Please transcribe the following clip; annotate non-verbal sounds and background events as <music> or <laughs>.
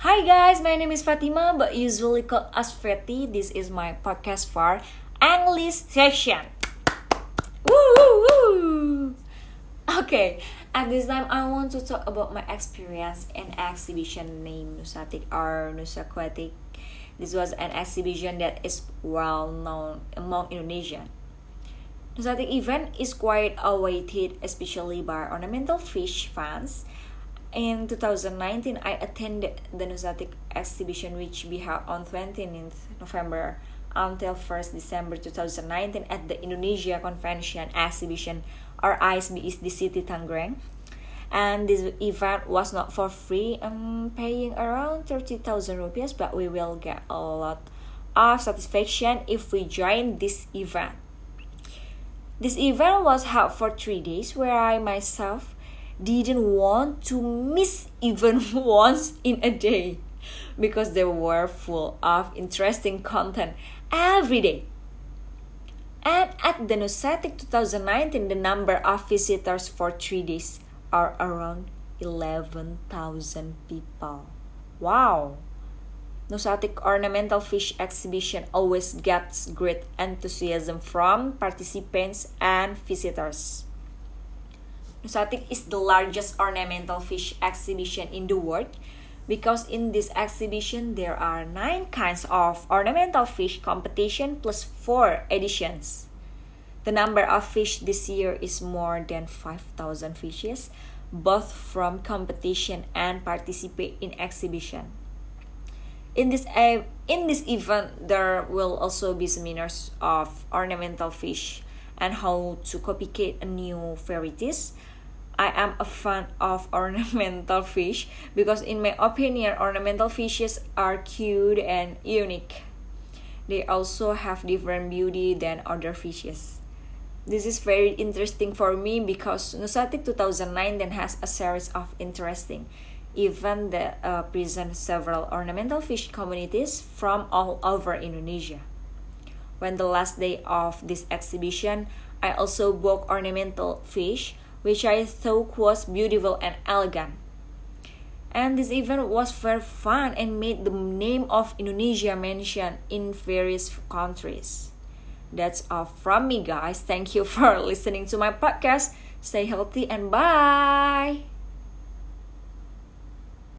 Hi guys, my name is Fatima, but usually called as Fatty. This is my podcast for English session. Woo. Okay, at this time I want to talk about my experience in exhibition named Nusatik or Nusaquatic. This was an exhibition that is well known among Indonesian. Nusatik event is quite awaited, especially by ornamental fish fans in 2019, I attended the Nusatik exhibition, which we held on 29th November until 1st December 2019 at the Indonesia Convention Exhibition or ISB the City Tangerang. And this event was not for free, I'm paying around 30,000 rupees, but we will get a lot of satisfaction if we join this event. This event was held for three days, where I myself didn't want to miss <laughs> even once in a day because they were full of interesting content every day. And at the Nusatik 2019, the number of visitors for three days are around 11,000 people. Wow! Nusatik Ornamental Fish Exhibition always gets great enthusiasm from participants and visitors. Nusatik is the largest ornamental fish exhibition in the world because in this exhibition there are nine kinds of ornamental fish competition plus four editions. The number of fish this year is more than 5,000 fishes, both from competition and participate in exhibition. In this in this event, there will also be seminars of ornamental fish and how to copy a new varieties I am a fan of <laughs> ornamental fish because, in my opinion, ornamental fishes are cute and unique. They also have different beauty than other fishes. This is very interesting for me because Nusatik 2009 then has a series of interesting events that uh, present several ornamental fish communities from all over Indonesia. When the last day of this exhibition, I also bought ornamental fish which I thought was beautiful and elegant. And this event was very fun and made the name of Indonesia mentioned in various countries. That's all from me, guys. Thank you for <laughs> listening to my podcast. Stay healthy and bye.